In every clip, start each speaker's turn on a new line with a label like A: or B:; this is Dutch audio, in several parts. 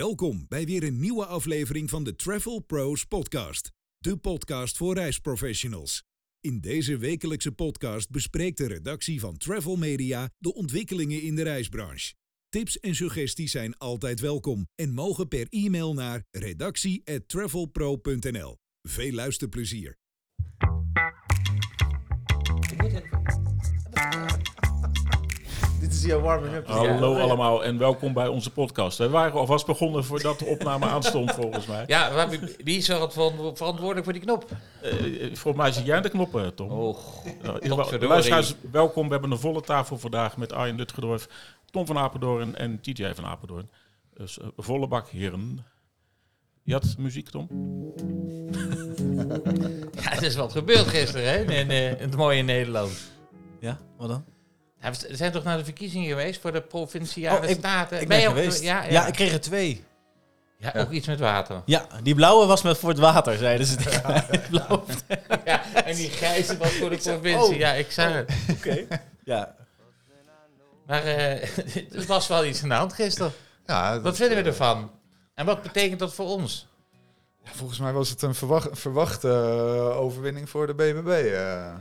A: Welkom bij weer een nieuwe aflevering van de Travel Pros Podcast, de podcast voor reisprofessionals. In deze wekelijkse podcast bespreekt de redactie van Travel Media de ontwikkelingen in de reisbranche. Tips en suggesties zijn altijd welkom en mogen per e-mail naar redactie@travelpro.nl. Veel luisterplezier.
B: Hallo allemaal en welkom bij onze podcast. We waren alvast begonnen voordat de opname aanstond, volgens mij.
C: Ja, maar wie, wie is er verantwoordelijk voor die knop?
B: Eh, volgens mij zit jij aan de knoppen, Tom.
C: Oh,
B: Nou, luisteraars, welkom. We hebben een volle tafel vandaag met Arjen Lutgedorf, Tom van Apeldoorn en TJ van Apeldoorn. Dus eh, volle bak, heren. Je had muziek, Tom?
C: ja, er is wat gebeurd gisteren, hè? In, eh, in het mooie Nederland.
D: Ja, wat dan?
C: Ja, We zijn toch naar de verkiezingen geweest voor de provinciale
D: Oh, ik-
C: staten?
D: Ik
C: Ben
D: ben
C: je ook-
D: geweest.
C: Ja,
D: Ja,
C: ja.
D: ik kreeg er twee.
C: Ja, ook iets met water.
D: Ja, die blauwe was met voor het water, zeiden ze. Die blauwe.
C: Ja, en die grijze was voor de provincie.
D: oh.
C: Ja, ik zag het.
D: Oké. Ja.
C: Maar eh, er was wel iets aan de hand gisteren.
E: Ja,
C: Wat vinden we
E: eh,
C: ervan? En wat betekent dat voor ons?
E: ja, volgens mij was het een verwacht, verwachte eh, overwinning voor de BBB. eh.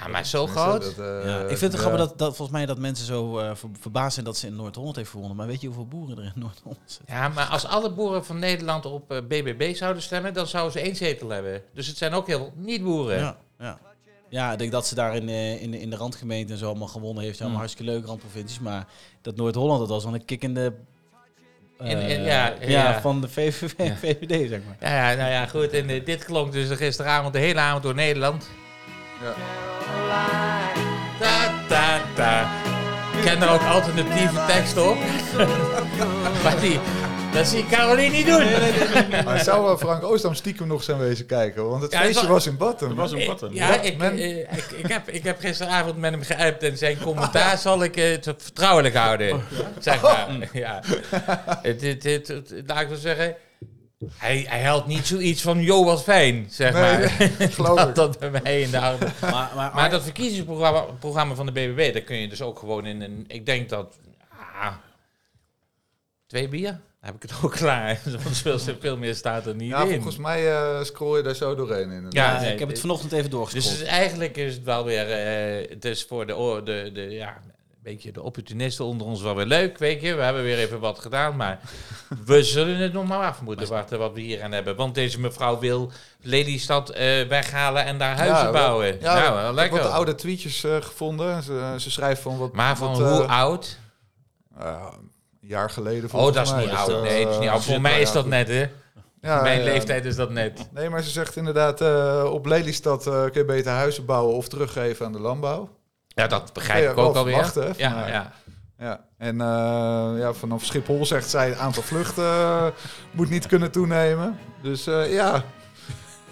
C: Ja, maar zo groot?
E: dat, eh,
D: ja. Ik vind het
E: ja.
D: grappig dat, dat volgens mij dat mensen zo eh, ver- verbaasd zijn dat ze in Noord-Holland heeft gewonnen. Maar weet je hoeveel boeren er in Noord-Holland zitten?
C: Ja, maar als alle boeren van Nederland op eh, BBB zouden stemmen, dan zouden ze één zetel hebben. Dus het zijn ook heel veel niet-boeren.
D: Ja, ja. ja, ik denk dat ze daar in, eh, in, de- in de randgemeente en zo allemaal gewonnen heeft. Ja, allemaal
C: Hmm.
D: hartstikke leuke randprovincies. Maar dat Noord-Holland, dat was wel een kick in de... eh,
C: In- in- ja,
D: ja,
C: ja.
D: van de VVV,
C: Ja.
D: VVD, zeg maar.
C: Ja, ja, nou ja, goed. En eh, dit klonk dus gisteravond de hele avond door Nederland.
E: Ja.
C: Ta, ta, ta. Ik ken er ook alternatieve teksten op. maar die, dat zie ik Caroline niet doen.
E: Maar zou wel Frank Oostam stiekem nog zijn wezen kijken? Want het
C: Ja,
E: feestje
C: wa-
E: was in Batten.
B: Er was een button.
C: Ja,
E: Ja,
C: ik,
E: men-
C: eh, ik, ik, heb, ik heb gisteravond met hem geappt en zijn commentaar zal ik eh, het vertrouwelijk houden. Zeg maar. Ja. Het, het, het, het- laat ik wel zeggen. Hij, hij haalt niet zoiets van, yo, wat fijn, zeg
E: Nee,
C: maar.
E: geloof
C: dat,
E: ik.
C: dat bij mij in de.
D: Maar, maar,
C: Maar dat verkiezingsprogramma programma van de BBB, daar kun je dus ook gewoon in een... Ik denk dat... ah, twee bier? Dan heb ik het ook klaar. Want veel, veel meer staat er niet
E: Ja,
C: in.
E: volgens mij eh scroll je daar zo doorheen in.
C: Ja, nee,
D: ik heb het vanochtend even
C: Dus
D: doorgescrollt.
C: is- eigenlijk is het wel weer... eh, het is voor de, de, de, ja, beetje de opportunisten onder ons wel weer leuk, weet je. We hebben weer even wat gedaan, maar we zullen het nog maar af moeten wachten wat we hier aan hebben. Want deze mevrouw wil Lelystad eh, weghalen en daar huizen
E: Ja,
C: bouwen.
E: Ja,
C: nou,
E: ik
C: wel
E: heb
C: lekker.
E: wat oude tweetjes eh, gevonden. Ze, ze schrijft van wat...
C: Maar van
E: wat,
C: hoe
E: eh,
C: oud?
E: eh, een jaar geleden
C: Oh, dat is
E: mij.
C: niet
E: Dus,
C: oud.
E: eh,
C: Nee, dat is niet oud. Voor mij is dat net, hè?
E: Ja,
C: Mijn
E: ja.
C: leeftijd is dat net.
E: Nee, maar ze zegt inderdaad, eh, op Lelystad eh, kun je beter huizen bouwen of teruggeven aan de landbouw.
C: Ja, dat begrijp
E: Ja,
C: ik ook alweer. ja, ja.
E: Ja, en eh, ja, vanaf Schiphol zegt zij het aantal vluchten eh, moet niet kunnen toenemen. Dus eh, ja,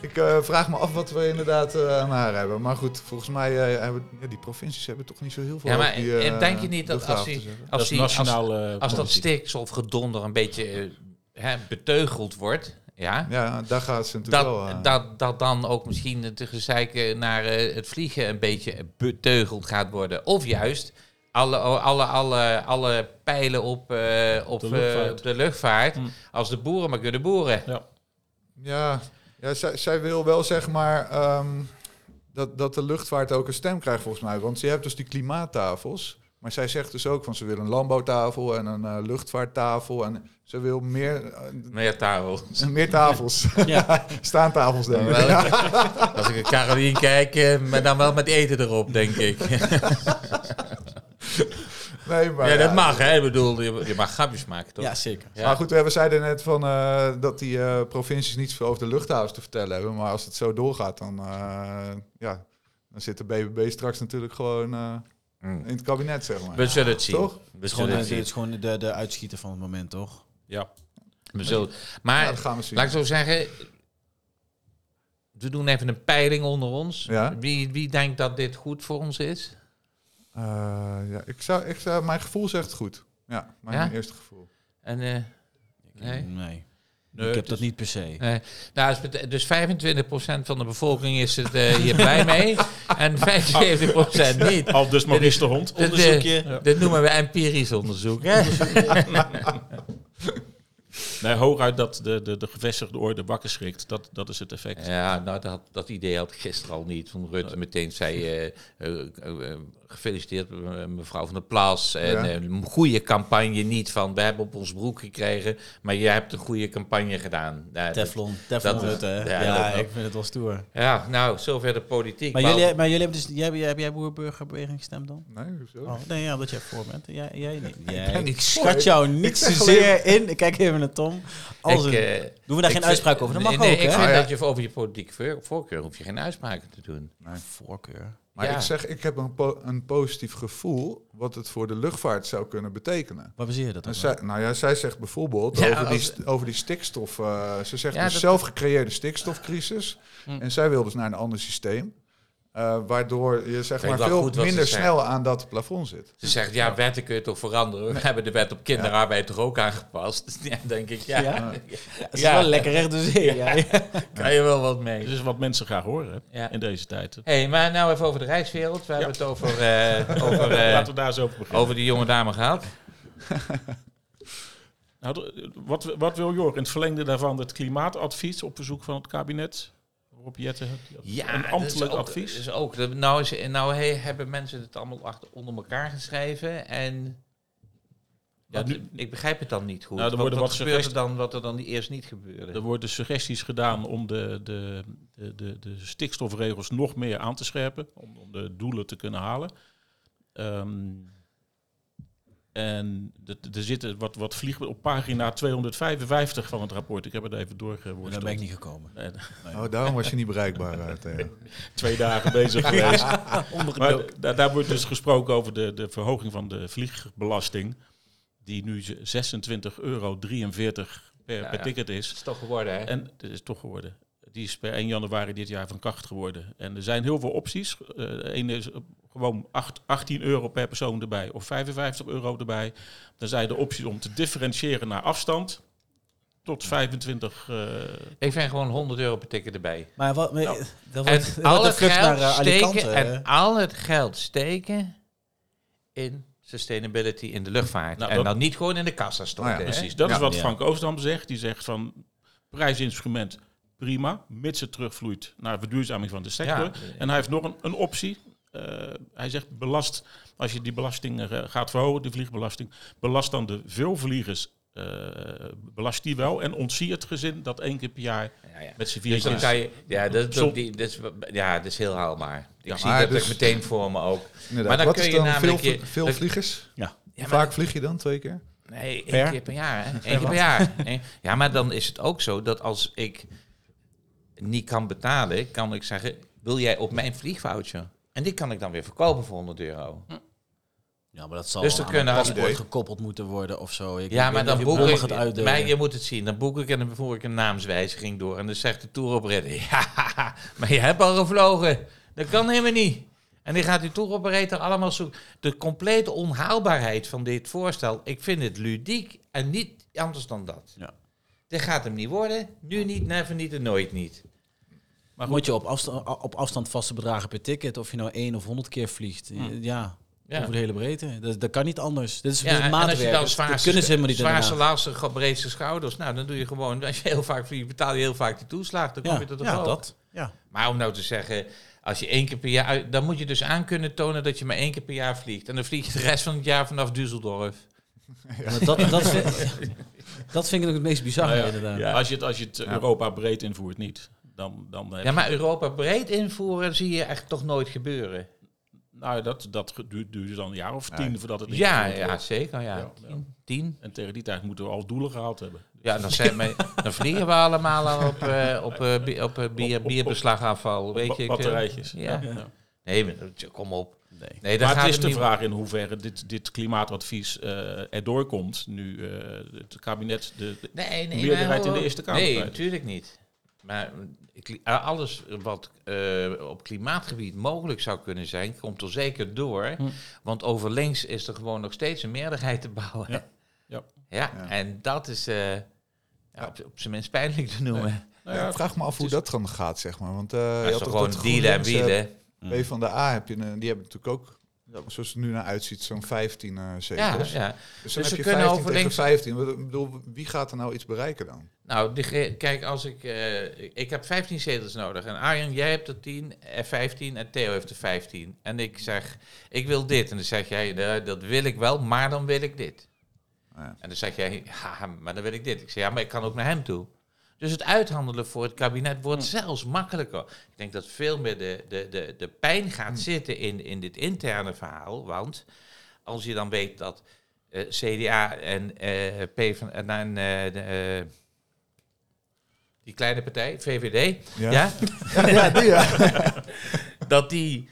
E: ik vraag me af wat we inderdaad eh, aan haar hebben. Maar goed, volgens mij eh, hebben ja, die provincies hebben toch niet zo heel veel
C: Ja, maar
E: die,
C: en denk je niet dat als die- Als, die, als, als dat
B: politie.
C: stikstofgedonder een beetje hè, beteugeld wordt, ja,
E: Ja, daar gaat ze natuurlijk wel
C: dat,
E: aan.
C: dat, dat dan ook misschien het gezeiken naar eh, het vliegen een beetje beteugeld gaat worden. Of juist alle, alle, alle, alle pijlen op, eh, op,
B: De
C: eh,
B: luchtvaart.
C: de luchtvaart.
B: Mm.
C: Als de boeren maar kunnen boeren.
E: Ja, ja zij, zij wil wel zeg maar ehm, dat, dat de luchtvaart ook een stem krijgt volgens mij. Want je hebt dus die klimaattafels. Maar zij zegt dus ook van ze wil een landbouwtafel en een eh, luchtvaarttafel. En ze wil meer, eh,
C: Meer tafel.
E: meer tafels.
D: Ja.
E: Staantafels denk ik.
C: Wel, Als ik naar Caroline kijk, eh, maar dan wel met eten erop, denk ik.
E: Nee, maar,
C: ja, dat
E: ja.
C: mag, hè? Ik bedoel, je, mag grapjes maken, toch?
D: Ja, zeker.
C: Ja.
E: Maar goed, we zeiden net van, eh, dat die eh, provincies niet zoveel over de luchthavens te vertellen hebben. Maar als het zo doorgaat, dan, eh, ja, dan zit de BBB straks natuurlijk gewoon eh,
C: Mm.
E: in het kabinet, zeg maar.
C: We zullen het zien.
E: Toch?
C: We
D: Het is gewoon,
C: zullen het
D: dit
C: zien.
D: is gewoon de, de uitschieter van het moment, toch?
B: Ja.
C: We zullen- Maar
E: Ja, gaan we zien.
C: laat ik zo zeggen, we doen even een peiling onder ons.
E: Ja.
C: Wie, wie denkt dat dit goed voor ons is?
E: Eh, ja, ik zou, ik zou, mijn gevoel zegt goed. Ja, mijn
C: Ja?
E: eerste gevoel.
C: En, eh, Nee?
D: Nee.
B: Nee,
D: ik heb dat
B: is-
D: niet per se.
C: eh, nou, dus 25% van de bevolking is het eh, hier blij mee en 75% niet.
B: Al dus Maurice de Hond.
C: Dit, eh,
D: Onderzoekje.
C: Dit noemen we empirisch onderzoek. Hè?
B: Nee, hooguit dat de, de, de gevestigde orde wakker schrikt. Dat, dat is het effect.
C: Ja, nou, dat, dat idee had ik gisteren al niet. Van Rutte meteen zei, eh, eh, eh, eh, gefeliciteerd eh, mevrouw van der Plas. En
E: Ja.
C: eh, een goede campagne niet van, we hebben op ons broek gekregen, maar jij hebt een goede campagne gedaan. Ja, dat-
D: Teflon, Teflon
C: dat-
D: Rutte. hè?
C: ja,
D: Ja,
C: dat-
D: ik vind het wel stoer.
C: Ja, nou, zover de politiek.
D: Maar jullie, maar jullie hebben dus, jij, heb jij boer-burgerbeweging gestemd dan?
E: Nee, hoezo?
D: Oh, nee, ja, dat jij voor bent. Jij, jij niet. Jij,
E: ben niet
D: ik
E: voor.
D: schat jou niet
E: Ik
D: zozeer in. Ik kijk even naar Tom. Als
C: Ik,
D: een-
C: eh,
D: doen we daar
C: ik
D: geen
C: vind-
D: uitspraak over? Dat mag
C: nee, nee,
D: ook,
C: ik
D: hè?
C: vind
E: ja.
C: dat je over je politieke voor- voorkeur hoef je geen uitspraken te doen.
D: Voorkeur.
E: Maar
C: Ja.
E: ik zeg, ik heb een, po- een positief gevoel wat het voor de luchtvaart zou kunnen betekenen.
D: Waar baseer je dat op?
E: zij, nou ja, zij zegt bijvoorbeeld
C: Ja,
E: over, die,
C: als-
E: over die stikstof. eh, ze zegt
C: Ja,
E: dus
C: dat-
E: zelf gecreëerde stikstofcrisis.
C: Hm.
E: En zij wil dus naar een ander systeem. Eh, waardoor je zeg maar veel minder
C: zegt.
E: snel aan dat plafond zit.
C: Ze zegt, ja, wetten kun je toch veranderen? We hebben de wet op kinderarbeid toch ook aangepast? Ja, denk ik, ja.
D: Ja? is wel lekker recht de zee. Ja.
C: Kan je wel wat mee.
B: Het is wat mensen graag horen in deze tijd.
C: hey, maar nou even over de reiswereld. We hebben het over, eh, over, eh,
B: Laten we daar eens over beginnen.
C: over die jonge dame gehad.
B: Nou, wat, wat wil Jor? In het verlengde daarvan het klimaatadvies op verzoek van het kabinet. Rob Jetten,
C: Ja,
B: een ambtelijk
C: ook,
B: advies.
C: Is ook, nou, is, nou he- hebben mensen het allemaal achter, onder elkaar geschreven en... Ja,
B: nu-
C: ik begrijp het dan niet goed.
B: Nou, er
C: wat
B: worden
C: wat
B: wat
C: gebeurt er dan wat er dan eerst niet gebeurde?
B: Er worden suggesties gedaan om de, de, de, de, de stikstofregels nog meer aan te scherpen. Om, om de doelen te kunnen halen. Ehm, en er zitten wat, wat vliegen op pagina 255 van het rapport. Ik heb het even doorgeworsteld.
D: Daar ben ik niet gekomen.
B: Nee,
E: Oh, daarom was je niet bereikbaar, eh,
B: twee dagen bezig geweest. Maar daar, daar wordt dus gesproken over de, de verhoging van de vliegbelasting. Die nu 26,43 euro per,
C: Ja,
B: per ticket is.
C: Dat is toch geworden, hè?
B: En dat is toch geworden. Die is per 1 januari dit jaar van kracht geworden. En er zijn heel veel opties. Eh Eén is eh, gewoon acht- 18 euro per persoon erbij of 55 euro erbij. Dan zijn de opties om te differentiëren naar afstand. Tot 25. eh,
C: Ik vind gewoon 100 euro per ticket erbij.
D: Maar wat,
B: Nou,
D: dat
C: En
D: wordt, dat
C: al het geld
D: naar uh,
C: steken en al het geld steken in sustainability in de luchtvaart.
B: Nou,
C: en
B: dat-
C: dan niet gewoon in de kassa storten.
E: Nou ja,
B: precies, dat is wat. Frank Oostdam zegt. Die zegt van prijsinstrument prima, mits het terugvloeit naar verduurzaming van de sector.
C: Ja.
B: En hij heeft nog een, een optie. Eh, hij zegt belast, als je die belasting eh, gaat verhogen, de vliegbelasting, belast dan de veelvliegers, eh belast die wel en ontzie het gezin dat één keer per jaar
C: Ja, ja.
B: met z'n
C: Dus dan
B: vier
C: kan je, ja, dat, is die, dat, is, ja, dat is heel haalbaar. Ik
B: Ja,
C: zie dat
E: dus-
C: meteen voor me ook. Maar dan
E: Wat
C: kun
E: is
C: je
E: dan
C: namelijk
E: veel,
C: je-
E: veel
C: dat-
E: vliegers?
D: Ja.
C: Ja, maar-
E: Vaak vlieg je dan? Twee keer?
C: Nee,
D: Per?
C: één keer per jaar. Hè? Eén keer per jaar. Ja, maar dan is het ook zo dat als ik niet kan betalen, kan ik zeggen, wil jij op mijn vliegvoucher? En die kan ik dan weer verkopen voor 100 euro.
D: Ja, maar dat zal
C: Dus dan
D: aan
C: kunnen
D: paspoort
E: idee.
D: gekoppeld moeten worden of zo. Ik
C: Ja, maar dan boek ik...
D: uitdelen.
C: Maar je moet het zien. Dan boek ik en dan voer ik een naamswijziging door. En dan zegt de touroperator, ja, maar je hebt al gevlogen. Dat kan helemaal niet. En die gaat die touroperator allemaal zoeken. De complete onhaalbaarheid van dit voorstel, ik vind het ludiek en niet anders dan dat.
D: Ja.
C: Dit gaat hem niet worden. Nu niet, never niet en nooit niet.
B: Maar
D: moet je op afstand, op afstand vaste bedragen per ticket, of je nou één of honderd keer vliegt. Ja,
C: Ja.
D: over de hele breedte. Dat, dat kan niet anders. Dit is,
C: Ja,
D: is
C: en als je
D: maatwerk.
C: dan
D: Dat-
C: zwaar,
D: dat kunnen ze helemaal niet
C: zwaarste,
D: Haag.
C: laagste, breedste schouders, nou dan doe je gewoon, als je heel vaak vliegt, betaal je heel vaak die toeslag, dan kom
D: Ja,
C: je tot de
D: ja, dat. Ja.
C: Maar om nou te zeggen, als je één keer per jaar, dan moet je dus aan kunnen tonen dat je maar één keer per jaar vliegt. En dan vlieg je de rest van het jaar vanaf Düsseldorf.
D: Maar dat, dat, vind, dat vind ik ook het meest bizarre
B: Nou ja,
D: inderdaad.
B: Als je het, als je het Europa breed invoert, niet. Dan, dan heb
C: Ja, maar Europa breed invoeren zie je echt toch nooit gebeuren.
B: Nou, dat, dat duurt, duurt dan een jaar of tien voordat het
C: Ja, ja
B: wordt.
C: zeker. Ja.
B: Ja, ja.
C: Tien, tien.
B: En tegen die tijd moeten we al doelen gehaald hebben.
C: Ja, dan, zijn wij, dan vliegen we allemaal al op, eh, op, eh, op, eh, bier,
B: Op- op-
C: bierbeslagafval. Weet
B: Ba-
C: je,
B: batterijtjes.
C: Ja.
B: Ja.
C: Nee, maar kom op.
D: Nee.
C: Nee, daar
B: Maar
C: gaat
B: het is de vraag in hoeverre dit, dit klimaatadvies eh erdoor komt. Nu eh, het kabinet de, de-
C: Nee, nee,
B: meerderheid in de Eerste Kamer
C: Nee, natuurlijk niet. Maar alles wat eh, op klimaatgebied mogelijk zou kunnen zijn, komt er zeker door.
B: Hm.
C: Want over links is er gewoon nog steeds een meerderheid te bouwen.
B: Ja. Ja.
C: Ja,
E: Ja.
C: en dat is eh, ja, op, op zijn minst pijnlijk te noemen.
B: nou
E: Ja,
B: ja,
E: ik vraag me af hoe
B: is-
E: dat dan gaat, zeg maar. Want eh, je had
C: toch gewoon dealen en
E: eh,
C: wielen.
E: P van de A heb je, die hebben natuurlijk ook zoals het nu naar uitziet, zo'n 15 eh
C: Ja,
E: zetels.
C: ja.
E: Dus dan
C: Dus
E: heb
C: ze
E: je
C: kunnen
E: 15
C: over
E: tegen
C: links-
E: 15. Wat- Ik bedoel, wie gaat er nou iets bereiken dan?
C: Nou, die- kijk, als ik, eh, ik heb 15 zetels nodig. En Arjen, jij hebt er 10, eh, 15 en Theo heeft er 15. En ik zeg, ik wil dit. En dan zeg jij, "Eh, dat wil ik wel, maar dan wil ik dit.
E: Ja.
C: En dan zeg jij, ja, maar dan wil ik dit. Ik zeg, ja, maar ik kan ook naar hem toe. Dus het uithandelen voor het kabinet wordt zelfs makkelijker. Ik denk dat veel meer de, de, de, de pijn gaat zitten in, in dit interne verhaal. Want als je dan weet dat eh, CDA en eh PvdA en de, eh, die kleine partij, VVD, ja.
E: ja, die ja.
C: dat die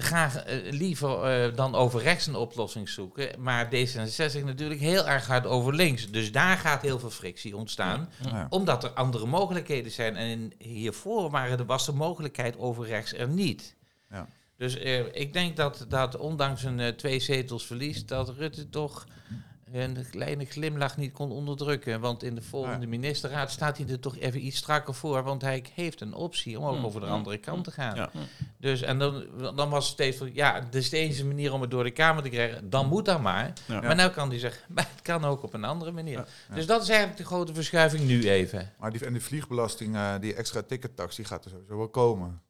C: graag eh, liever eh, dan over rechts een oplossing zoeken. Maar D66 natuurlijk heel erg hard over links. Dus daar gaat heel veel frictie ontstaan.
E: Ja.
C: Omdat er andere mogelijkheden zijn. En hiervoor waren was de mogelijkheid over rechts er niet.
E: Ja.
C: Dus eh, ik denk dat, dat ondanks een twee zetels verlies, dat Rutte toch een kleine glimlach niet kon onderdrukken. Want in de volgende
E: Ja.
C: ministerraad staat hij er toch even iets strakker voor. Want hij heeft een optie om ook
D: Mm.
C: over de andere kant te gaan.
B: Ja.
C: Dus en dan, dan was het steeds van, ja, dit is de enige manier om het door de Kamer te krijgen. Dan moet dat maar.
B: Ja.
C: Maar nou kan hij zeggen, maar het kan ook op een andere manier.
E: Ja.
C: Dus dat is eigenlijk de grote verschuiving nu even.
E: Maar die, en die vliegbelasting, eh, die extra tickettax, die gaat er sowieso wel komen.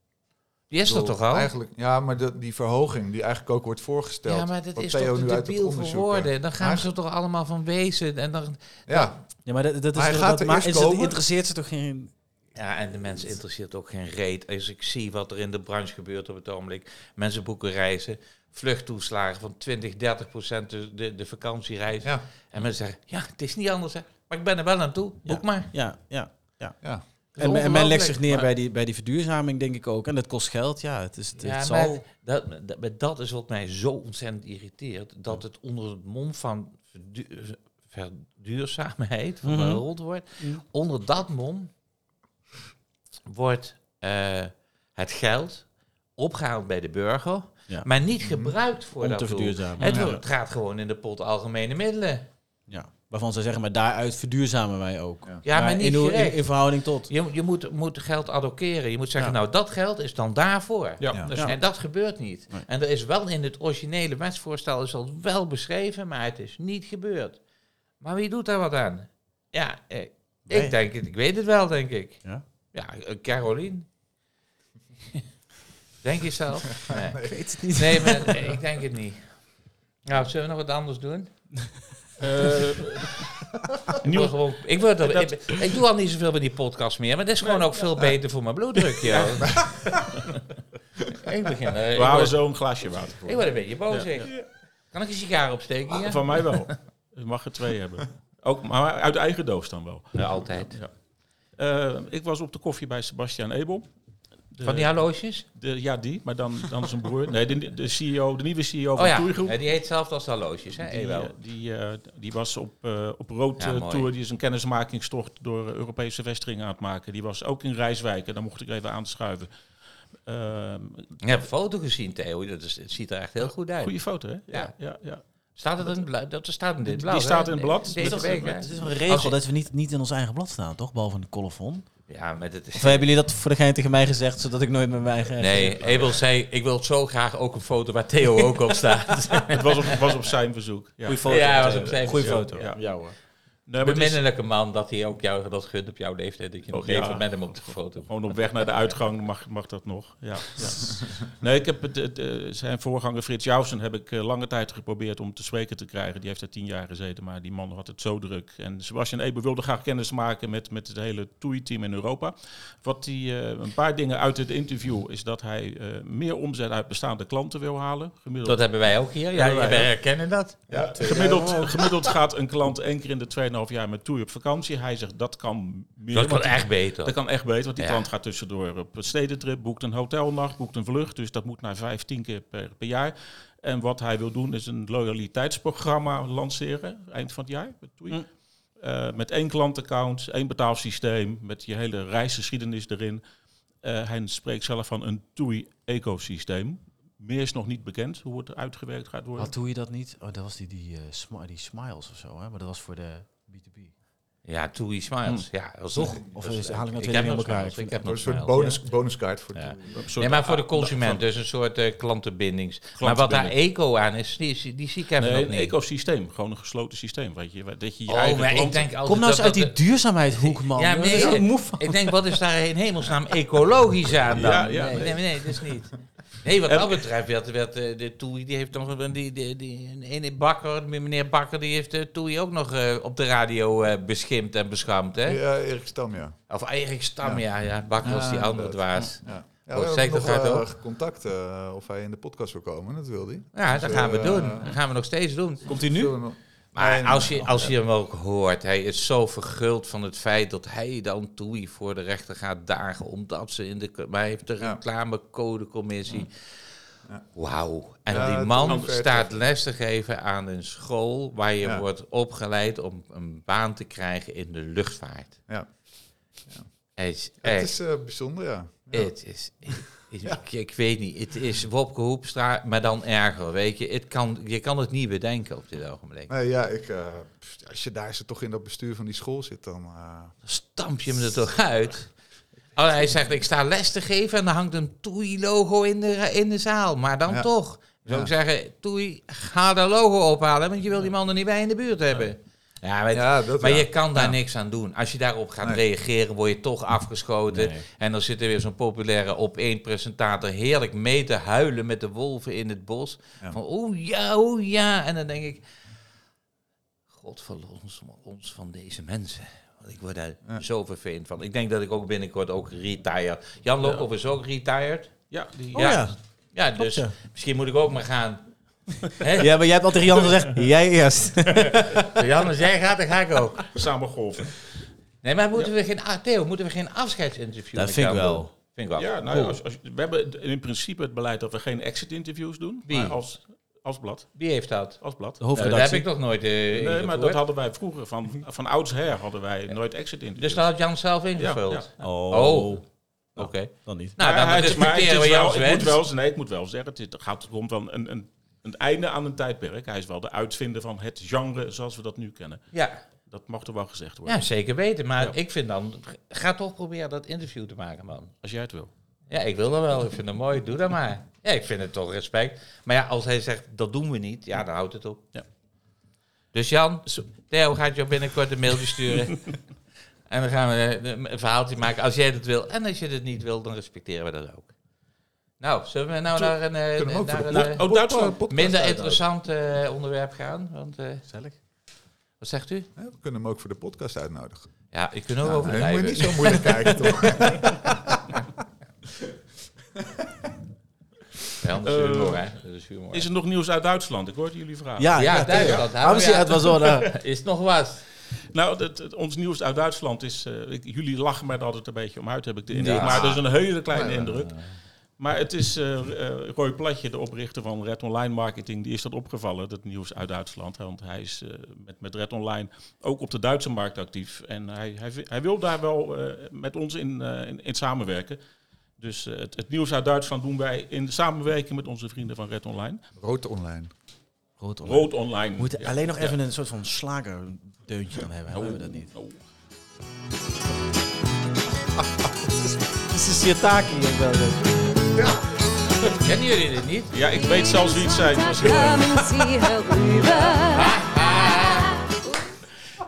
C: Die is er toch al?
E: Eigenlijk, ja, maar de, die verhoging die eigenlijk ook wordt voorgesteld.
C: Ja, maar dat
E: wat
C: is
E: Theo
C: toch
E: nu
C: te
E: uit het
C: debiel woorden.
E: eh,
C: Dan gaan ze er toch allemaal van wezen. En dan,
E: Ja,
D: Ja, maar dat, dat is
E: Maar hij
D: dat-
E: gaat
D: maar is het, interesseert ze toch geen...
C: ja, en de mensen interesseert ook geen reet. Als ik zie wat er in de branche gebeurt op het ogenblik. Mensen boeken reizen. Vluchttoeslagen van 20, 30 procent de, de, de vakantiereizen.
E: ja,
C: En mensen zeggen, ja, het is niet anders. Hè. Maar ik ben er wel aan toe. Boek maar.
D: Ja, ja.
E: ja.
C: Dat is
D: En, men- en men legt zich neer
C: Maar-
D: bij die, bij die verduurzaming, denk ik ook. En dat kost geld, ja. Het, is, het,
C: Ja,
D: het
C: maar
D: zal...
C: dat, dat, dat is wat mij zo ontzettend irriteert. Dat het onder het mom van verdu- verduurzaamheid, van
D: Mhm.
C: wordt, onder dat mom wordt eh, het geld opgehaald bij de burger,
D: Ja.
C: maar niet gebruikt voor
D: Om
C: dat
D: te
C: doel.
D: verduurzamen.
C: Het,
D: Ja.
C: wordt- het gaat gewoon in de pot algemene middelen.
D: Ja. Waarvan ze zeggen, maar daaruit verduurzamen wij ook.
E: Ja.
C: Ja, maar, niet
D: in, hoe- in, verhouding tot.
C: Je, je moet, moet geld allokeren. Je moet zeggen,
D: Ja.
C: nou dat geld is dan daarvoor.
B: Ja,
D: Ja.
B: dus-
D: Ja.
C: En dat gebeurt niet.
D: Nee.
C: En er is wel in het originele wetsvoorstel is al wel beschreven, maar het is niet gebeurd. Maar wie doet daar wat aan? Ja, eh,
D: Wij.
C: ik denk het. Ik weet het wel, denk ik.
D: Ja?
C: Ja, eh, Carolien. denk je zelf? Nee.
D: Ik weet het niet.
C: nee, maar eh, ik denk het niet. Nou, zullen we nog wat anders doen?
B: Eh,
C: Ik,
B: nieuw-
C: gewoon, ik, word er,
B: Dat-
C: ik, ik doe al niet zoveel met die podcast meer, maar dat is gewoon ook veel beter voor mijn bloeddruk. joh. ik begin.
B: we
C: ik, word,
B: zo een glaasje water voor.
C: ik word een beetje boos.
B: Ja,
C: ik. Kan ik een sigaar opsteken? hier?
B: Van mij wel. Je mag er twee hebben. Ook, maar uit eigen doos dan wel.
C: Ja, altijd.
B: Ja. Eh, ik was op de koffie bij Sebastian Ebel. De-
C: Van die horloges?
B: de, ja, die, maar dan, dan zijn broer. Nee, de, de, CEO, de nieuwe CEO van
C: Oh ja,
B: Tourgroep.
C: Ja, die heet zelfs als horloges, hè?
B: Die,
C: Ewel.
B: eh, die, eh, die was op, eh, op Rood
C: Ja, mooi.
B: Tour. Die is een kennismakingstocht door Europese vestigingen aan het maken. Die was ook in Rijswijk en daar mocht ik even aanschuiven. Ehm
C: Ik heb een foto gezien, Theo. Dat is, het ziet er echt heel goed uit.
B: goede foto, hè?
C: Ja.
B: ja, ja.
C: Staat het in het blad? Dat staat in dit
B: Die
C: blad.
B: staat in het blad.
C: Deze week, hè?
D: het is een
C: Als
D: regel dat we niet, niet in ons eigen blad staan, toch? Behalve een colofon.
C: Ja, met het
D: Of hebben jullie dat voor degene tegen mij gezegd, zodat ik nooit met mijn eigen...
C: Nee, Abel zei, ik wil zo graag ook een foto waar Theo ook op staat.
B: Het was op, was op zijn verzoek. Ja.
D: Goeie foto.
C: Ja, was op zijn
D: Goeie
C: verzoek,
D: foto.
C: ja.
D: Ja, hoor.
B: Nee, is
C: Beminnelijke man dat hij ook jou dat gunt op jouw leeftijd. Dat je nog
B: Oh, ja.
C: even met hem op de foto
B: gewoon op weg naar de uitgang mag, mag dat nog. Ja, ja. Nee, ik heb het, het, eh, zijn voorganger Frits Jouwsen heb ik eh, lange tijd geprobeerd om te spreken te krijgen. Die heeft er tien jaar gezeten, maar die man had het zo druk. En Sebastian Eber wilde graag kennis maken met, met het hele TUI-team in Europa. Wat die, eh, een paar dingen uit het interview is dat hij eh, meer omzet uit bestaande klanten wil halen. Gemiddeld
C: Dat hebben wij ook hier. Ja,
B: wij
C: herkennen dat.
E: Ja, twee
B: Gemiddeld, gemiddeld gaat een klant één keer in de 2,5 jaar met toei op vakantie. Hij zegt dat kan meer.
C: Dat kan echt beter.
B: Dat kan echt beter, want die
C: Ja.
B: klant gaat tussendoor op een stedentrip, boekt een hotelnacht, boekt een vlucht. Dus dat moet naar vijf, tien keer per, per jaar. En wat hij wil doen is een loyaliteitsprogramma lanceren, eind van het jaar. Met, TUI.
D: Mm.
B: Eh, met één klantaccount, één betaalsysteem, met je hele reisgeschiedenis erin. Eh, hij spreekt zelf van een TUI-ecosysteem. Meer is nog niet bekend hoe het uitgewerkt gaat worden.
D: Wat doe je dat niet? Oh, dat was die, die, smi- die smiles of zo, hè? Maar dat was voor de B2B.
C: Ja, TUI Smiles. Ja, dat toch.
D: Of
C: dat is
D: haal ik
C: ik
D: twee
C: heb
D: dingen
C: nog
D: in elkaar? Ik
C: Ik heb
E: Een soort bonus,
C: ja.
E: bonuskaart voor
C: Ja.
B: Een
C: Nee, maar voor de consument, dus een soort eh, klantenbindings. Maar wat daar eco aan is, die, die zie ik even
B: Nee,
C: nog
B: een
C: niet.
B: ecosysteem. Gewoon een gesloten systeem. Weet je, dat je je
C: oh,
B: eigen
C: maar ik denk altijd
D: Kom nou eens
C: dat
D: uit die
C: dat-
D: duurzaamheidshoek, man.
C: Ja, nee,
D: ik
C: denk, wat is daar in hemelsnaam ecologisch aan dan?
B: Ja, ja,
C: nee,
B: nee.
C: nee, nee, dat is niet. Nee, wat dat betreft werd, werd eh, de Toei, die heeft nog een- die, die, die, een ene Bakker, meneer Bakker, die heeft de Toei ook nog eh, op de radio eh, beschimpt en beschampt, hè?
E: Ja, Erik Stam, ja.
C: Of Erik Stam, ja, ja. Bakker was die
D: Ja,
C: andere dwaas.
E: Ja. Ja,
C: Oh,
E: we hebben
C: dat
E: nog eh, contact eh, of hij in de podcast wil komen. Dat wil hij.
C: Ja,
E: Dus,
C: dat gaan we
E: eh,
C: doen. Dat gaan we nog steeds doen.
D: Komt hij nu?
C: Maar als je, als je hem ook hoort, hij is zo verguld van het feit dat hij dan Toei voor de rechter gaat dagen, omdat ze in de... Maar hij heeft de reclamecodecommissie.
E: Ja.
C: Wauw. En
E: Ja,
C: die man staat les te geven aan een school waar je
E: Ja.
C: wordt opgeleid om een baan te krijgen in de luchtvaart.
E: Ja.
C: Het is
E: Het
C: echt...
E: is eh, bijzonder, ja. Ja.
C: Het is, ik, ik, ik weet niet, het is Wopke Hoepstra, maar dan erger, weet je. Het kan, je kan het niet bedenken op dit ogenblik.
E: Nee, ja, ik, eh, als je daar zo toch in dat bestuur van die school zit, dan... eh,
C: Dan stamp je hem er toch uit. Oh, hij zegt, ik sta les te geven en dan hangt een Toei-logo in de, in de zaal. Maar dan
E: Ja.
C: toch. Zou
E: Ja.
C: ik zeggen, Toei, ga dat logo ophalen, want je wil die man er niet bij in de buurt hebben. Ja, weet-
E: ja, dat,
C: maar
E: ja.
C: je kan daar
E: Ja.
C: niks aan doen. Als je daarop gaat
E: Nee.
C: reageren, word je toch afgeschoten.
D: Nee.
C: En dan zit er weer zo'n populaire op één presentator heerlijk mee te huilen met de wolven in het bos.
E: Ja.
C: Van, oh ja, oh ja. En dan denk ik, God verlos ons van deze mensen. Want ik word daar
E: Ja.
C: zo vervelend van. Ik denk dat ik ook binnenkort ook retire. Jan Lokhoff is ook retired.
B: Ja, die,
D: Oh
C: Ja.
D: ja.
C: Ja, dus
D: ja.
C: misschien moet ik ook maar gaan. Hè?
D: Ja, maar jij hebt altijd tegen Jan gezegd, jij eerst.
C: Jan, als jij gaat, dan ga ik ook.
B: samen golven.
C: Nee, maar moeten we geen, ah, Theo, moeten we geen afscheidsinterview
D: Dat vind ik wel.
C: doen? Vind ik wel.
B: Ja, nou ja, als, als, we hebben in principe het beleid dat we geen exit-interviews doen.
C: Wie?
B: Maar als, als blad.
C: Wie heeft dat?
B: Als blad.
D: De
C: Nou, dat heb ik nog nooit eh
B: Nee, maar dat hadden wij vroeger. Van, van oudsher hadden wij nooit exit-interviews.
C: Dus dat had Jan zelf ingevuld?
B: Ja,
D: Oh.
C: Oh. Oké.
D: Dan niet.
C: Nou,
B: Ja,
C: dan
B: het is- maar het is
C: we
B: wel- ik moet
C: wens.
B: wel, nee, ik moet wel zeggen, het, is, het gaat, er komt wel een, een, een einde aan een tijdperk. Hij is wel de uitvinder van het genre zoals we dat nu kennen.
C: Ja.
B: Dat mag er wel gezegd worden.
C: ja, zeker weten. Maar
B: Ja.
C: ik vind dan... Ga toch proberen dat interview te maken, man.
B: Als jij het wil.
C: Ja, ik wil dat wel. Ik vind het mooi. Doe dat maar. Ja, ik vind het toch respect. Maar ja, als hij zegt, dat doen we niet, ja, dan houdt het op.
B: Ja.
C: Dus Jan, Theo gaat jou binnenkort een mailtje sturen. en dan gaan we een verhaaltje maken als jij dat wil. En als je het niet wil, dan respecteren we dat ook. Nou, zullen we nou naar een, eh, naar een eh,
B: Oh, Duitsland.
C: minder interessant eh, onderwerp gaan? Want, eh,
D: Gezellig.
C: wat zegt u?
E: Hè, We kunnen hem ook voor de podcast uitnodigen.
C: Ja, ik kan ook
E: Ja,
C: over
E: moet je niet zo moeilijk kijken, toch?
C: Ja, anders humor, hè. Dat is humor.
B: Is er nog nieuws uit Duitsland? Ik hoorde jullie vragen.
D: Ja,
C: Ja,
D: ja,
C: Duitsland.
D: ja. Je het nou,
C: Is het nog wat?
B: Nou, het, het- ons nieuws uit Duitsland is... eh, ik- jullie lachen mij er altijd een beetje om uit, heb ik de indruk.
C: Ja.
B: Maar dat is een hele kleine indruk. Maar het is eh, eh, Roy Platje, de oprichter van Red Online Marketing, die is dat opgevallen, dat nieuws uit Duitsland. hè, Want hij is eh, met, met Red Online ook op de Duitse markt actief. En hij, hij, hij wil daar wel eh, met ons in, eh, in, in samenwerken. Dus eh, het, het nieuws uit Duitsland doen wij in samenwerking met onze vrienden van Red Online.
E: Rood online.
D: Rood online.
B: Rood Online.
D: We moeten
B: Ja.
D: alleen nog
B: Ja.
D: even een soort van slagerdeuntje dan hebben. Hebben we dat niet?
B: Oh.
D: Het is een sirtaki. ik weet.
C: Kennen jullie dit niet?
B: Ja, ik weet zelfs wie het zijn. Het was heel.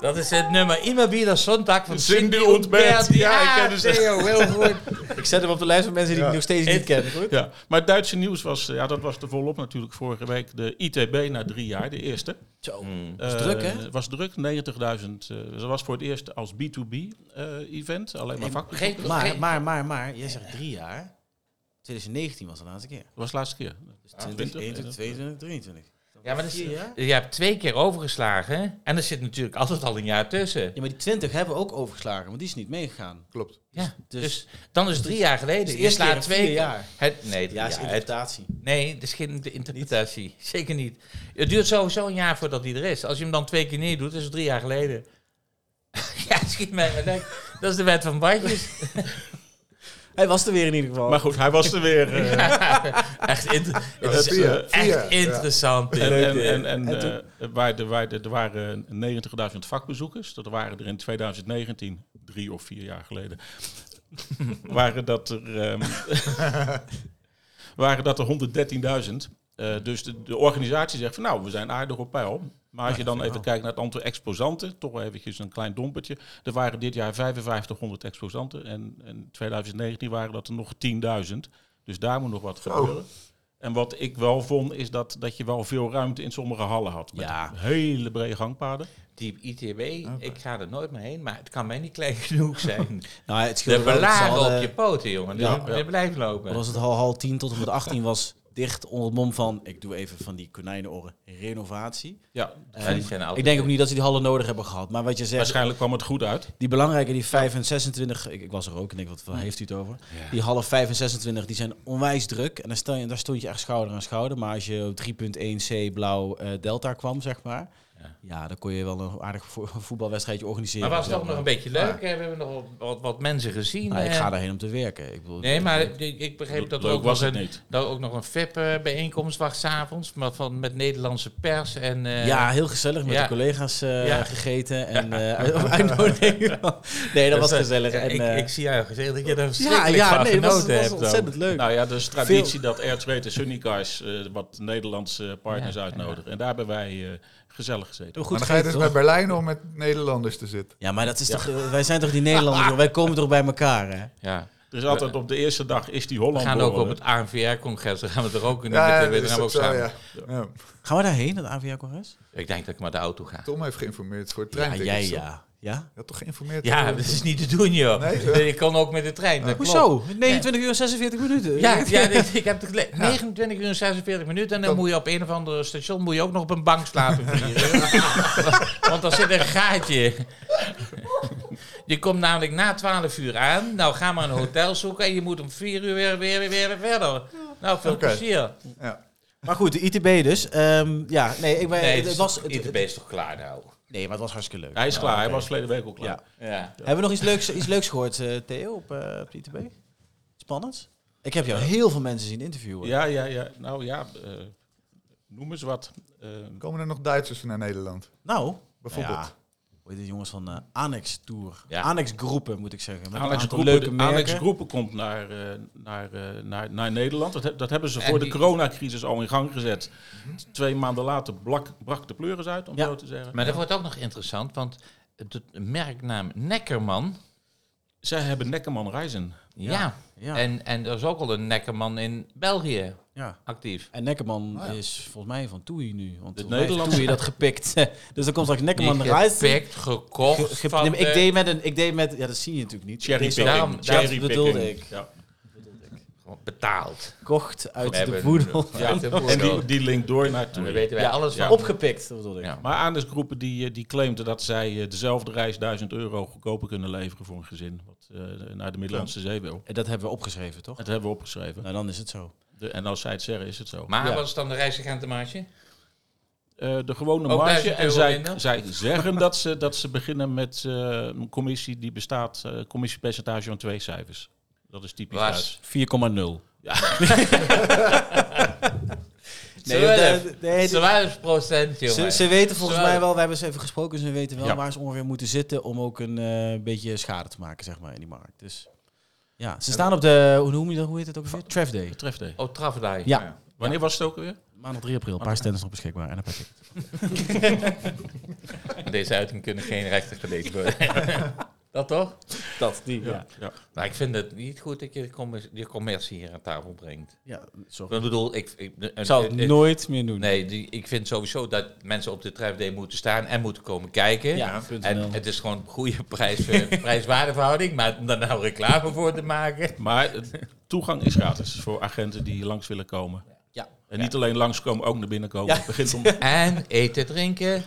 C: Dat is het nummer Immer wieder Sonntag van
B: Cindy Bert. Ja, ik ken.
C: Theo, heel goed.
D: Ik zet hem op de lijst van mensen die ik nog steeds niet ken. Goed?
B: Ja, maar het Duitse nieuws was, eh, ja, dat was er volop natuurlijk vorige week. De ITB na drie jaar, de eerste.
D: Zo.
C: Mm.
D: is druk, hè?
B: Het was druk, 90.000. eh dat was voor het eerst als B2B-event. alleen maar vak.
D: Maar, maar, maar, maar, jij zegt drie jaar. 2019 was de laatste keer.
B: was de laatste keer.
D: Dus 20, 21, 22, 23.
C: ja, maar dat is, je hebt twee keer overgeslagen. En er zit natuurlijk altijd al een jaar tussen.
D: Ja, maar die 20 hebben we ook overgeslagen, want die is niet meegegaan.
E: Klopt.
C: Ja,
D: Dus,
C: dus, dan is het drie jaar geleden.
D: dus de
C: je slaat twee keer.
D: jaar.
C: Het, nee, drie
D: Ja, is.
C: Het-
D: interpretatie.
C: nee, dat is geen de interpretatie. Zeker niet. Het duurt sowieso een jaar voordat hij er is. Als je hem dan twee keer neer doet, is het drie jaar geleden. ja, schiet mij. Dat is de wet van bandjes.
D: Hij was er weer in ieder geval.
B: Maar goed, hij was er weer. eh,
C: Echt, echt interessant.
B: En, en, en, en, eh, waar de, waar de, er waren 90.000 vakbezoekers. Dat waren er in 2019, drie of vier jaar geleden, waren dat er, ehm, waren dat er 113.000. Eh, dus de, de organisatie zegt van nou, we zijn aardig op peil. Maar als je dan even kijkt naar het aantal exposanten, toch wel eventjes een klein dompertje. Er waren dit jaar 5500 exposanten en in 2019 waren dat er nog 10.000. Dus daar moet nog wat gebeuren. En wat ik wel vond, is dat, dat je wel veel ruimte in sommige hallen had. Met
D: Ja.
B: hele brede gangpaden.
C: Die ITB, ik ga er nooit meer heen, maar het kan mij niet klein genoeg zijn.
D: nou, het
C: De
D: dat
C: belagen op je poten, jongen.
B: Ja.
C: die blijft lopen.
D: was het hal, hal 10 tot en met 18 was dicht onder het mom van, ik doe even van die konijnenoren, renovatie.
B: Ja,
D: ik denk ook niet dat ze die hallen nodig hebben gehad. Maar wat je zegt,
B: waarschijnlijk kwam het goed uit.
D: die belangrijke, die 5 en 26, ik, ik was er ook en ik denk, wat heeft u het over? Die hallen 5 en 26, die zijn onwijs druk. En daar, stel je, daar stond je echt schouder aan schouder. Maar als je op 3.1c blauw eh, Delta kwam, zeg maar.
C: Ja.
D: Ja. dan kon je wel een aardig vo- voetbalwedstrijdje organiseren.
C: Maar was het ook nog een beetje leuk? We hebben nog wat, wat mensen gezien.
D: Nou, ik
C: eh.
D: ga daarheen om te werken. Ik bedoel,
C: Nee, maar ik, ik begreep dat er ook,
B: was
C: een,
B: niet.
C: dat er ook nog een VIP-bijeenkomst was s'avonds. Maar van, met Nederlandse pers. En, eh,
D: ja, heel gezellig met
C: ja.
D: de collega's eh,
C: Ja.
D: gegeten en eh uitnodiging. nee, dat was
C: Dus, eh,
D: gezellig.
C: ja,
D: En,
C: ik,
D: eh,
C: ik zie jou gezegd dat je
D: ja,
C: verschrikkelijk
D: ja,
C: van
D: nee, dat was,
C: genoten
D: dat was
C: hebt. ook.
D: ontzettend leuk.
B: Nou ja, dus traditie dat Air en Sunny Guys eh, wat Nederlandse partners
C: Ja,
B: uitnodigen. En daar hebben wij eh, gezellig gezeten.
D: Goed
E: maar dan ga je dus bij? Berlijn om met Nederlanders te zitten.
D: Ja, maar dat is toch, eh, wij zijn toch die Nederlanders, joh? wij komen toch bij elkaar, hè?
C: Ja.
B: Er is altijd op de eerste dag is die
C: We
B: Holland
C: gaan ook op het ANVR-congres. Dan gaan we er ook niet
E: Ja, ja, is
C: ook
E: zo,
C: samen.
E: ja. Ja.
D: Gaan we daarheen, dat AVA-congres?
C: Ik denk dat ik met de auto ga.
E: Tom heeft geïnformeerd voor het
D: Ja,
E: treintickets.
D: jij ja. Ja?
E: Je had toch geïnformeerd?
C: Ja, dat is niet te doen, joh.
E: Nee?
C: Nee, ik kon ook met de trein. dat klopt.
D: Hoezo? 29 uur en 46 minuten.
C: Ja, ja ik, ik heb het gelezen. 29 uur en 46 minuten. En dan
E: Dan-
C: moet je op een of andere station moet je ook nog op een bank slapen. Want dan zit een gaatje. Je komt namelijk na 12 uur aan. Nou, ga maar een hotel zoeken. En je moet om 4 uur weer, weer, weer, weer verder. Nou, veel plezier.
E: Ja.
D: Maar goed, de ITB dus. Ehm, ja, nee, ik ben,
C: Nee,
D: het, was... Het,
C: ITB is toch klaar nou?
D: Nee, maar het was hartstikke leuk.
B: Hij is klaar, hij was verleden week ook klaar.
D: Ja.
C: Ja.
D: Hebben we nog iets leuks, iets leuks gehoord, eh, Theo, op, eh, op de ITB? Spannend? Ik heb jou heel veel mensen zien interviewen.
B: Ja, ja, ja. Nou ja, eh, noem eens wat. Eh,
E: Komen er nog Duitsers naar Nederland?
D: Nou,
E: Bijvoorbeeld.
D: Ja, hoe heet die jongens van eh, Annex Tour?
C: Ja.
D: Annex Groepen, moet ik zeggen. Met aantal
B: Groepen,
D: leuke
B: de-
D: merken.
B: Groepen komt naar, eh, naar, eh, naar, naar Nederland. Dat, he- dat hebben ze
C: En
B: voor
C: die-
B: de coronacrisis al in gang gezet. Twee maanden later blak, brak de pleuris uit, om
D: Ja.
B: zo te zeggen.
C: Maar dat wordt ook nog interessant. Want de merknaam Neckerman...
B: Zij hebben Neckerman Reizen.
C: Ja.
D: Ja.
C: En, en er is ook al een Neckerman in België
D: ja.
C: actief.
D: En Neckerman
E: Ah, ja.
D: is volgens mij van Toei nu. Want
B: De Nederlandse-
D: Toei dat gepikt. dus dan komt straks Neckerman
C: Niet
D: Reis.
C: gepikt, gekocht.
D: Ge- ge-
C: van
D: nee, maar ik
C: de-
D: deed met een, ik deed met, ja dat zie je natuurlijk niet.
B: Cherry picking.
C: daarom-
D: dat bedoelde ik.
B: Ja.
C: Betaald.
D: Kocht uit de voedel.
B: Ja.
C: De
B: En die, die link door naar
C: En
B: toe.
C: dan weten wij
D: Ja,
C: alles
B: ja.
C: van.
D: Opgepikt, dat bedoelde ik.
C: Ja.
B: Maar Aandesgroepen die, eh, die claimden dat zij eh, dezelfde reis 1000 euro goedkoper kunnen leveren voor een gezin. Wat eh, naar de Middellandse Zee wil.
D: En dat hebben we opgeschreven, toch?
B: Dat hebben we opgeschreven.
D: Nou, dan is het zo.
B: De- en als zij het zeggen, is het zo.
C: Maar
D: Ja.
C: wat is dan de reisagentemaatje?
B: Eh, de gewone
C: Ook
B: marge.
C: 1000
B: En zij, zij zeggen dat ze, dat ze beginnen met eh, een commissie die bestaat, eh commissiepercentage van twee cijfers. Dat is typisch
C: Was.
B: Duits.
D: 4,0.
B: Ja.
D: Nee, de- nee, de-
C: 12 procent,
D: Ze,
C: jongen.
D: ze weten volgens mij wel, we hebben ze even gesproken, ze weten wel
B: Ja.
D: waar ze ongeveer moeten zitten om ook een eh, beetje schade te maken, zeg maar, in die markt. Dus ja, ze staan op de, hoe noem je dat, hoe heet het ook weer? Trav Day.
B: Betreft hij.
C: Oh, Trafdai.
D: Ja.
B: Wanneer was het ook weer?
D: Maandag 3 april, een paar stands nog beschikbaar en een paar tickets.
C: Deze uiting kunnen geen rechten gelezen worden. dat toch?
D: Dat, die, ja.
B: Ja.
C: Maar ik vind het niet goed dat je de commercie, de commercie hier aan tafel brengt.
D: Ja, sorry.
C: Ik bedoel, ik... ik,
D: Ik zal het nooit meer doen.
C: Nee, die, ik vind sowieso dat mensen op de Trafday moeten staan en moeten komen kijken.
D: Ja, punt
C: En het is gewoon goede prijs, prijs-waardeverhouding, maar om daar nou reclame voor te maken.
B: Maar toegang is gratis voor agenten die langs willen komen.
D: Ja.
B: En niet alleen langskomen, ook naar binnen komen.
D: Ja.
B: Het begint om...
C: En eten, drinken,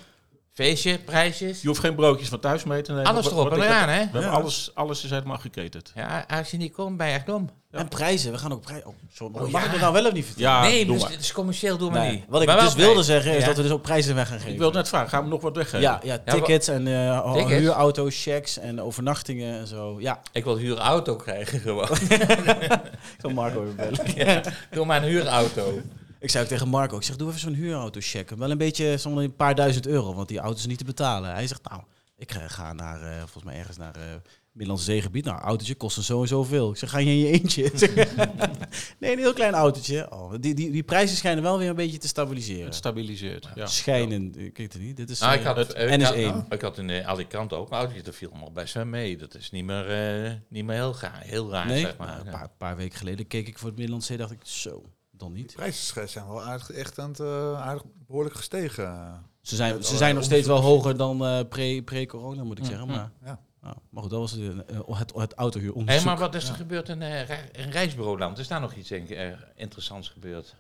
C: Feestje, prijsjes.
B: Je hoeft geen broodjes van thuis mee te nemen.
C: Alles erop en eraan, hè?
B: We hebben alles, alles is helemaal geketend.
C: Ja, als je niet komt, ben je echt dom.
D: En prijzen, we gaan ook prijzen. Oh, sorry,
C: Oh,
D: mag
C: ja.
D: ik dat nou wel of niet vertellen?
B: Ja,
C: nee,
B: doe
C: dus is commercieel, doen we
D: Nee,
C: niet.
D: Wat ik
C: Maar
D: dus wilde zeggen is
C: Ja.
D: dat we dus ook prijzen weg gaan geven.
B: Ik wil net vragen, gaan we nog wat weggeven?
D: Ja, ja, tickets en eh
C: Tickets?
D: huurauto's, checks en overnachtingen en zo. Ja,
C: Ik wil huurauto krijgen gewoon.
D: ik zal Marco weer bellen.
C: Doe maar een huurauto.
D: Ik zei ook tegen Marco, ik zeg, doe even zo'n huurauto checken. Wel een beetje, zo'n een paar duizend euro, want die auto is niet te betalen. Hij zegt, nou, ik eh, ga naar, eh, volgens mij ergens naar eh Middellandse Zeegebied. Nou, autootje kost zo en zoveel. Ik zeg, ga je in je eentje? Nee, een heel klein autootje. Oh, die, die, die prijzen schijnen wel weer een beetje te stabiliseren.
B: Het stabiliseert. Ja.
D: Schijnen, ik weet het niet. Dit is,
C: Nou, ik had,
B: het
C: ik
D: N is
C: had-
D: één.
C: Ik had in Alicante ook een autootje, dat viel allemaal best wel mee. Dat is niet meer, niet meer heel, raar, heel raar,
D: nee,
C: zeg maar.
D: Nou, een paar, paar weken geleden keek ik voor het Middellandse Zee, dacht ik, zo, dan niet.
E: prijzen zijn wel aardig, echt aan het, eh, aardig behoorlijk gestegen.
D: Ze zijn, ze zijn nog steeds wel hoger dan eh, pre- pre-corona, moet ik zeggen. Maar,
E: Ja.
D: nou, maar goed, dat was het, eh, het, het autohuur
C: Hé, maar wat is er gebeurd in, eh, re- in reisbureauland? Is daar nog iets in, eh, interessants gebeurd?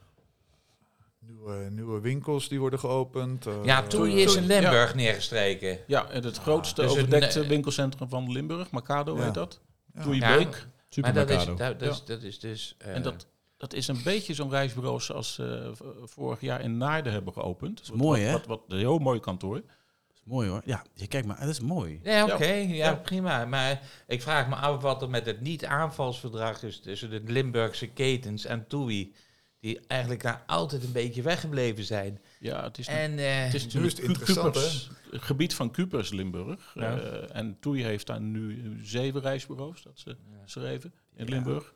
E: Nieuwe, nieuwe winkels die worden geopend. eh,
C: ja, Toei is in
B: ja.
C: Limburg neergestreken.
B: Ja, het grootste
C: Dus
B: overdekte winkelcentrum van Limburg, Macado
E: Ja.
B: heet dat.
E: Ja.
B: Beek.
D: Super
C: maar dat is,
D: Mercado.
C: dat, dat is, dat is dus... eh,
B: En dat, dat is een beetje zo'n reisbureau zoals eh, v- vorig jaar in Naarden hebben geopend. Dat
D: is mooi, hè?
B: Wat, wat, een heel mooi kantoor.
D: Dat is mooi hoor. Ja, je kijkt maar, dat is mooi.
C: Ja, oké, ja,
B: Ja.
C: prima. Maar ik vraag me af wat er met het niet-aanvalsverdrag is tussen de Limburgse ketens en TUI. Die eigenlijk daar altijd een beetje weggebleven zijn.
B: Ja, het is,
C: En eh,
B: het is natuurlijk
E: het interessant,
B: Cupers, het gebied van Cupers Limburg.
C: Ja.
B: Eh, en Toei heeft daar nu zeven reisbureaus, dat ze schreven, in Limburg.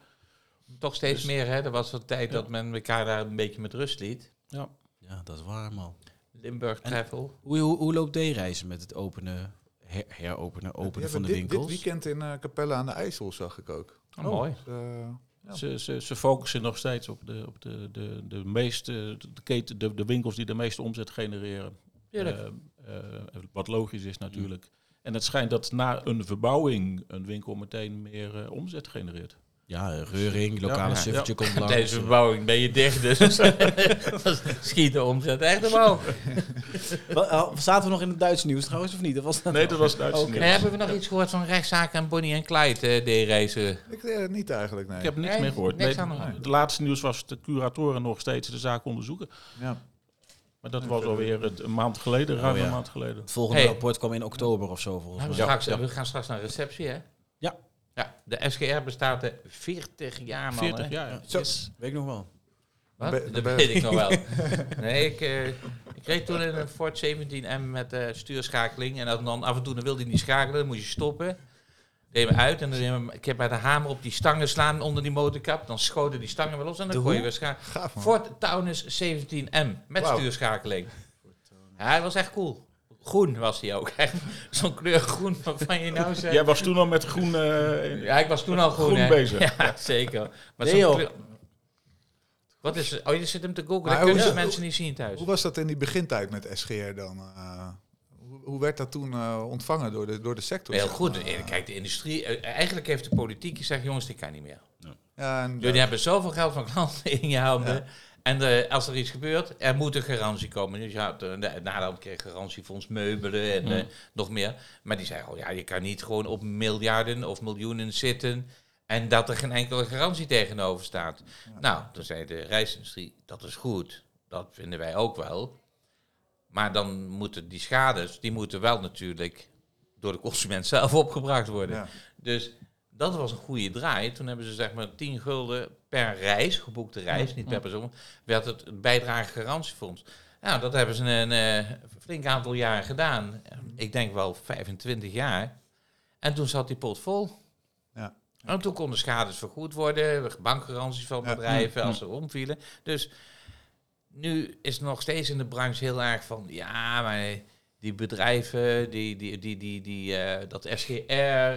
C: Toch steeds
B: Dus-
C: meer, hè? Er was een tijd
B: Ja.
C: dat men elkaar daar een beetje met rust liet.
B: Ja.
D: Ja, dat is waar man.
C: Limburg
D: En-
C: Travel.
D: Hoe, hoe, hoe loopt D-reizen met het openen, her- heropenen, openen van de
E: dit,
D: winkels?
E: Dit weekend in eh, Capelle aan de IJssel zag ik ook.
C: Oh, mooi.
E: Dus, eh, Ja.
B: Ze, ze, ze focussen nog steeds op de, op de, de, de meeste, de, keten, de, de winkels die de meeste omzet genereren. Eh, eh, wat logisch is natuurlijk. En het schijnt dat na een verbouwing een winkel meteen meer omzet genereert.
D: Ja, eh, Reuring, lokale
B: Ja,
D: suffertje komt langs.
C: Deze verbouwing ben je dicht, dus schiet de omzet echt omhoog.
D: Oh, Zaten we nog in het Duits nieuws trouwens, of niet? Of was dat
B: Nee, dat was Duits
D: Oké.
B: nieuws.
C: En hebben we nog iets gehoord van rechtszaken en Bonnie en Clyde, eh, de reizen?
E: ik eh, niet eigenlijk, nee.
B: Ik heb niks
C: Nee,
B: meer gehoord.
C: niks
B: Nee,
C: aan de
B: laatste nieuws was dat de curatoren nog steeds de zaak onderzoeken.
E: Ja.
B: Maar dat was alweer het- een maand geleden, ruim
D: Oh, ja.
B: een maand geleden.
D: Het volgende
C: Hey.
D: rapport kwam in oktober of zo volgens
C: Nou, we,
D: mij.
C: straks, we gaan straks naar receptie, hè?
D: Ja.
C: Ja, de SGR bestaat er 40 jaar, man.
B: 40
C: hè?
B: jaar.
E: Zo.
D: Yes, weet ik nog wel.
C: Wat? Dat weet ik nog wel. Nee, ik, eh, ik reed toen in een Ford 17M met eh, stuurschakeling. En dan, dan af en toe dan wilde hij niet schakelen, dan moest je stoppen. Deed hem uit en dan hem, ik heb bij de hamer op die stangen slaan onder die motorkap. Dan schoten die stangen wel los en dan kon je weer schakelen. Ford Taunus 17M met stuurschakeling. Ja, hij was echt cool. Groen was hij ook. echt. Zo'n kleur groen waarvan je nou zegt...
B: Jij was toen al met groen... eh,
C: Ja, ik was toen al groen,
B: Groen bezig.
C: Ja, zeker. Maar
D: Nee,
C: kleur- Wat is Oh, je zit hem te googlen. Dat kunnen mensen niet zien thuis.
E: Hoe was dat in die begintijd met SGR dan? eh? hoe, hoe werd dat toen eh, ontvangen door de, door de sector?
C: Heel
E: zeg
C: goed. Kijk, de industrie... Eigenlijk heeft de politiek gezegd, jongens, dit kan niet meer.
E: Ja, en,
C: Jullie hebben zoveel geld van klanten in je handen. En als er iets gebeurt, er moet een garantie komen. Dus ja, de, de, Nederland kreeg garantiefonds meubelen en eh, nog meer. Maar die zeggen, oh ja, je kan niet gewoon op miljarden of miljoenen zitten... en dat er geen enkele garantie tegenover staat. Nou, toen zei de reisindustrie, dat is goed. Dat vinden wij ook wel. Maar dan moeten die schades, die moeten wel natuurlijk door de consument zelf opgebracht worden.
E: ja.
C: Dus dat was een goede draai. Toen hebben ze zeg maar 10 gulden per reis, geboekte reis, niet per persoon, werd het bijdrage garantiefonds. Nou, dat hebben ze een eh, flink aantal jaren gedaan. Ik denk wel 25 jaar. En toen zat die pot vol.
E: Ja.
C: En toen konden schades vergoed worden, bankgaranties van
E: Ja.
C: bedrijven als ze omvielen. Dus nu is het nog steeds in de branche heel erg van, ja, maar die bedrijven, die, die, die, die, die, eh, dat SGR,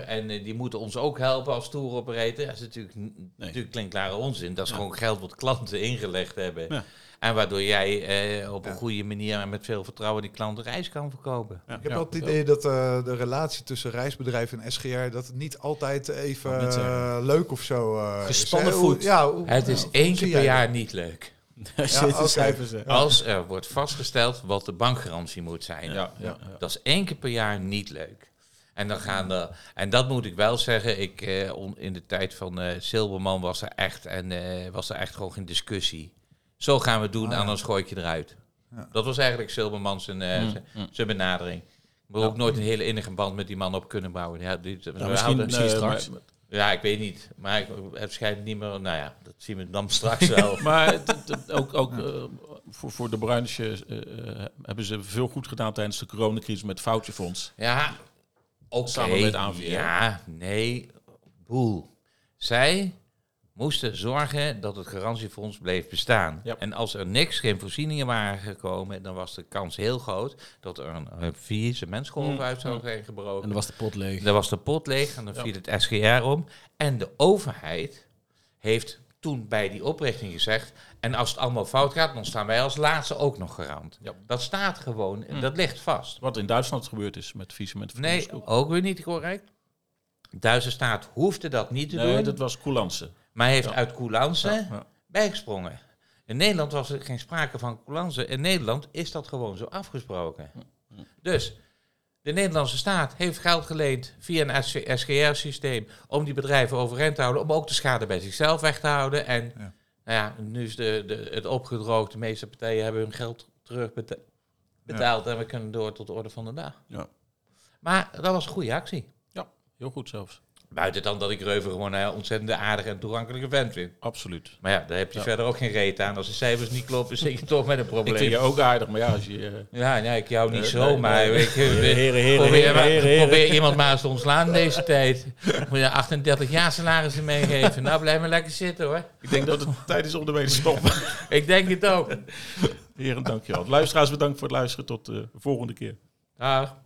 C: en eh, die moeten ons ook helpen als tour operator. Dat is natuurlijk, natuurlijk klinkklare onzin. Dat is gewoon geld wat klanten ingelegd hebben.
D: Ja.
C: En waardoor jij eh, op een
E: Ja.
C: goede manier en met veel vertrouwen die klanten reis kan verkopen.
E: Ik heb wel het idee dat eh, de relatie tussen reisbedrijven en SGR... dat het niet altijd even leuk of zo
D: Gespannen
E: is? Hoe-
D: voet.
E: Ja, hoe-
C: Het is één keer per jaar niet leuk.
D: Daar zitten
E: oké.
D: cijfers in.
C: Als er wordt vastgesteld wat de bankgarantie moet zijn.
B: Ja, ja, ja.
C: Dat is één keer per jaar niet leuk. En, dan gaan er, en dat moet ik wel zeggen, ik, eh, on- in de tijd van eh Silberman was er, echt, en, eh, was er echt gewoon geen discussie. Zo gaan we het doen,
E: Ah, ja.
C: anders gooi ik je eruit.
E: Ja.
C: Dat was eigenlijk Silberman zijn, eh,
B: Mm,
C: zijn-
B: mm.
C: zijn benadering. We hebben ook nooit een hele innige band met die man op kunnen bouwen. Ja, die, we
D: Nou, misschien,
C: hadden-
D: misschien straks.
B: maar-
C: ja, ik weet niet. Maar ik heb schijnt niet meer... Nou ja, dat zien we dan straks wel.
B: Maar ook, ook eh, voor, voor de Bruinsje eh, eh, hebben ze veel goed gedaan tijdens de coronacrisis met Foutjefonds.
C: Ja, oké.
B: Samen met ANVR.
C: Ja, nee, boel. Zij moesten zorgen dat het garantiefonds bleef bestaan.
B: Ja.
C: En als er niks, geen voorzieningen waren gekomen, dan was de kans heel groot dat er een, een vieze mensgolf
B: Mm,
C: uit zou zijn gebroken.
D: En dan was de pot leeg.
C: Dan was de pot leeg en dan
B: Ja.
C: viel het SGR om. En de overheid heeft toen bij die oprichting gezegd... en als het allemaal fout gaat, dan staan wij als laatste ook nog garant.
B: Ja.
C: Dat staat gewoon,
B: Mm.
C: dat ligt vast.
B: Wat in Duitsland gebeurd is met van de
C: Nee, ook weer niet correct. Duitse staat hoefde dat niet te
B: Nee,
C: doen,
B: dat was coulance.
C: Maar heeft
B: Ja.
C: uit coulance
B: Ja, ja.
C: bijgesprongen. In Nederland was er geen sprake van coulance. In Nederland is dat gewoon zo afgesproken. Dus de Nederlandse staat heeft geld geleend via een SGR-systeem om die bedrijven overeind te houden, om ook de schade bij zichzelf weg te houden. En
E: Ja.
C: Nou ja, nu is de, de, het opgedroogd. De meeste partijen hebben hun geld terug beta- betaald en we kunnen door tot de orde van de dag.
B: Ja.
C: Maar dat was een goede actie.
B: Heel goed zelfs.
C: Buiten dan dat ik Reuven gewoon een ontzettend aardige en toegankelijke vent vind.
B: Absoluut.
C: Maar ja, daar heb je
B: Ja.
C: verder ook geen reet aan. Als de cijfers niet kloppen, zit je toch met een
B: Ik
C: probleem.
B: vind je ook aardig, maar ja, als je... eh,
C: Ja, nee, ik jou niet
B: Nee,
C: zo,
B: nee,
C: maar
B: nee.
C: ik,
D: Heren, heren, heren,
C: probeer,
D: heren.
C: probeer iemand maar eens te ontslaan in deze tijd. Moet je 38 jaar salarissen meegeven. Nou, blijf maar lekker zitten hoor.
B: ik denk dat het tijd is om ermee te stoppen.
C: Ik denk het ook.
B: Heren, dankjewel. Luisteraars, bedankt voor het luisteren. Tot de volgende keer.
C: Dag.